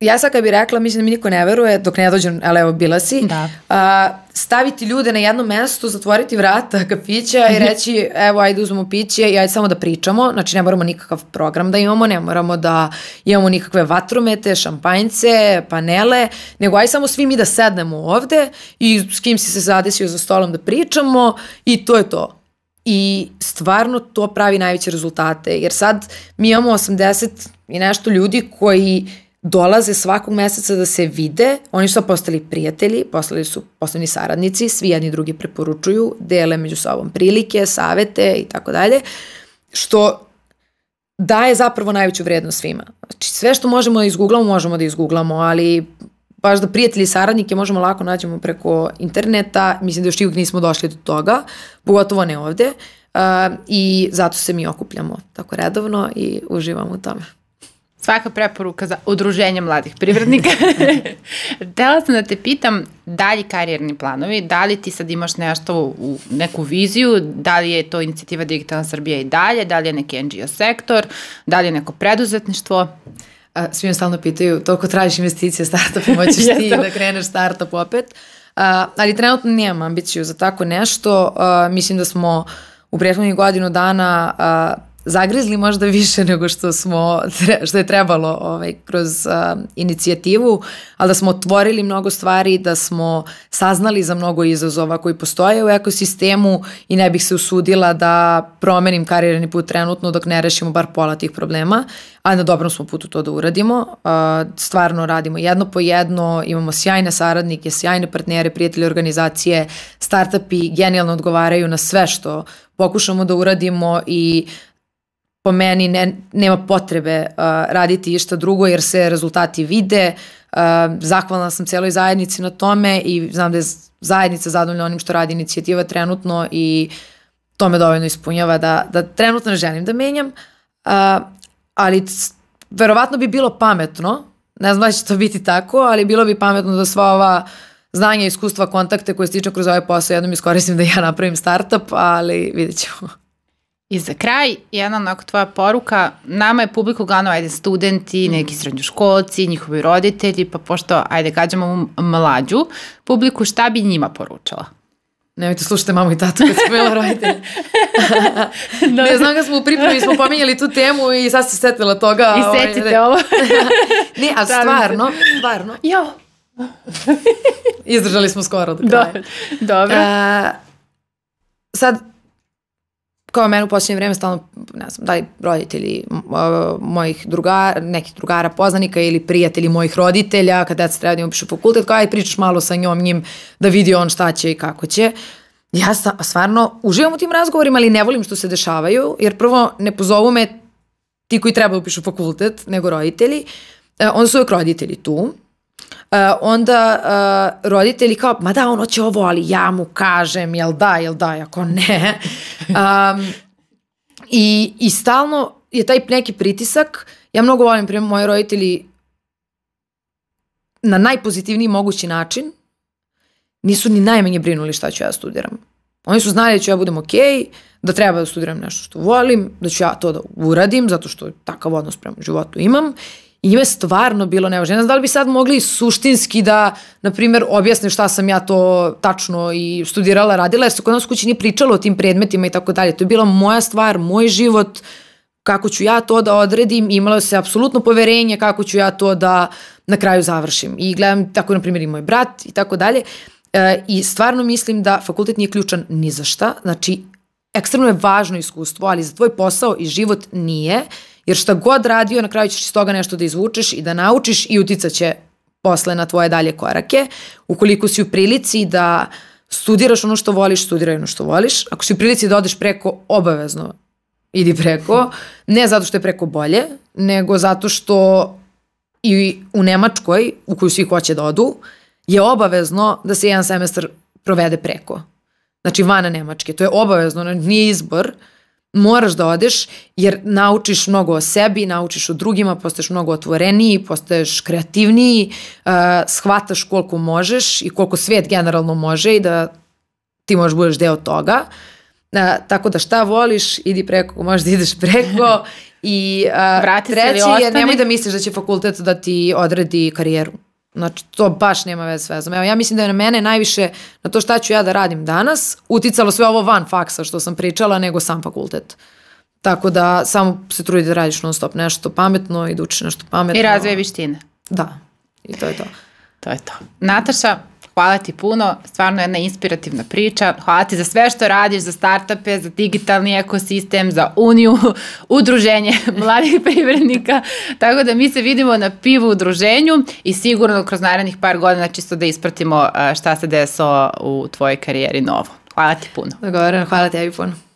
ja sad kad bih rekla, mislim da mi niko ne veruje, dok ne dođem, ali evo bila si, da. a, staviti ljude na jedno mesto, zatvoriti vrata kafića i reći, evo, ajde uzmemo piće i ajde samo da pričamo, znači ne moramo nikakav program da imamo, ne moramo da imamo nikakve vatromete, šampanjce, panele, nego ajde samo svi mi da sednemo ovde i s kim si se zadesio za stolom da pričamo i to je to. I stvarno to pravi najveće rezultate, jer sad mi imamo 80 i nešto ljudi koji dolaze svakog meseca da se vide, oni su postali prijatelji, postali su poslovni saradnici, svi jedni drugi preporučuju, dele među sobom prilike, savete i tako dalje, što daje zapravo najveću vrednost svima. Znači sve što možemo da izgooglamo, možemo da izgooglamo, ali baš da prijatelji i saradnike možemo lako nađemo preko interneta, mislim da još uvijek nismo došli do toga, pogotovo ne ovde, uh, i zato se mi okupljamo tako redovno i uživamo u tome. Svaka preporuka za udruženje mladih privrednika. Htela sam da te pitam dalji karijerni planovi, da li ti sad imaš nešto u neku viziju, da li je to inicijativa Digitalna Srbija i dalje, da li je neki NGO sektor, da li je neko preduzetništvo? A, svi me stalno pitaju, toliko tražiš investicije, startup, moćeš ti da kreneš startup opet. A, ali trenutno nijem ambiciju za tako nešto. A, mislim da smo u prethodnih godinu dana a, zagrizli možda više nego što smo što je trebalo ovaj kroz uh, inicijativu, ali da smo otvorili mnogo stvari, da smo saznali za mnogo izazova koji postoje u ekosistemu i ne bih se usudila da promenim karijerni put trenutno dok ne rešimo bar pola tih problema, a na dobrom smo putu to da uradimo. Uh, stvarno radimo jedno po jedno, imamo sjajne saradnike, sjajne partnere, prijatelje organizacije, startupi genijalno odgovaraju na sve što pokušamo da uradimo i uh, po meni ne, nema potrebe uh, raditi išta drugo jer se rezultati vide. Uh, zahvalna sam celoj zajednici na tome i znam da je zajednica zadovoljna onim što radi inicijativa trenutno i to me dovoljno ispunjava da, da trenutno ne želim da menjam, uh, ali verovatno bi bilo pametno, ne znam da će to biti tako, ali bilo bi pametno da sva ova znanja, iskustva, kontakte koje stičem kroz ovaj posao jednom iskoristim da ja napravim startup, ali vidjet ćemo. I za kraj, jedna onako tvoja poruka, nama je publika uglavnom, ajde, studenti, neki srednjoškolci, njihovi roditelji, pa pošto, ajde, gađamo mlađu publiku, šta bi njima poručala? Nemojte slušajte mamu i tatu kad smo bila roditelji. no. Ne znam kad smo u pripremi, smo pominjali tu temu i sad se setila toga. I ovaj, setite ovaj, ovo. ne, a stvarno, stvarno. Jo. Izdržali smo skoro do kraja. Do, dobro. Uh, sad, kao meni u posljednje vreme stalno, ne znam, da li roditelji uh, mojih drugara, nekih drugara poznanika ili prijatelji mojih roditelja, kada deca treba da upišu fakultet, kao aj pričaš malo sa njom njim da vidi on šta će i kako će. Ja stvarno uživam u tim razgovorima, ali ne volim što se dešavaju, jer prvo ne pozovu me ti koji treba da upišu fakultet, nego roditelji. Uh, onda su uvek roditelji tu Uh, onda uh, roditelji kao, ma da, ono će ovo, ali ja mu kažem, jel da, jel da, ako ne. Um, i, I stalno je taj neki pritisak, ja mnogo volim, prema moji roditelji, na najpozitivniji mogući način, nisu ni najmanje brinuli šta ću ja studiram. Oni su znali da ću ja budem okej, okay, da treba da studiram nešto što volim, da ću ja to da uradim, zato što takav odnos prema životu imam I njima je stvarno bilo nevažno. Ne znam da li bi sad mogli suštinski da, na primjer, objasne šta sam ja to tačno i studirala, radila, jer se kod nas kući nije pričalo o tim predmetima i tako dalje. To je bila moja stvar, moj život, kako ću ja to da odredim, imalo se apsolutno poverenje kako ću ja to da na kraju završim. I gledam tako, na primjer, i moj brat i tako dalje. E, I stvarno mislim da fakultet nije ključan ni za šta. Znači, ekstremno je važno iskustvo, ali za tvoj posao i život nije. Jer šta god radio, na kraju ćeš iz toga nešto da izvučeš i da naučiš i uticat će posle na tvoje dalje korake. Ukoliko si u prilici da studiraš ono što voliš, studiraj ono što voliš. Ako si u prilici da odeš preko, obavezno idi preko. Ne zato što je preko bolje, nego zato što i u Nemačkoj, u koju svi hoće da odu, je obavezno da se jedan semestar provede preko. Znači van Nemačke. To je obavezno, nije izbor. Uh, moraš da odeš jer naučiš mnogo o sebi, naučiš o drugima, postaješ mnogo otvoreniji, postaješ kreativniji, uh, shvataš koliko možeš i koliko svijet generalno može i da ti možeš budeš deo toga. Uh, tako da šta voliš, idi preko, možeš da ideš preko i uh, treći je nemoj da misliš da će fakultet da ti odredi karijeru. Znači, to baš nema veze s vezom. Evo, ja mislim da je na mene najviše na to šta ću ja da radim danas uticalo sve ovo van faksa što sam pričala nego sam fakultet. Tako da samo se trudi da radiš non stop nešto pametno i da učiš nešto pametno. I razvoje vištine. Da, i to je to. To je to. Nataša, hvala ti puno, stvarno jedna inspirativna priča. Hvala ti za sve što radiš, za startupe, za digitalni ekosistem, za uniju, udruženje mladih privrednika. Tako da mi se vidimo na pivu udruženju i sigurno kroz narednih par godina čisto da ispratimo šta se desilo u tvojoj karijeri novo. Hvala ti puno. Dogovoreno, hvala tebi puno.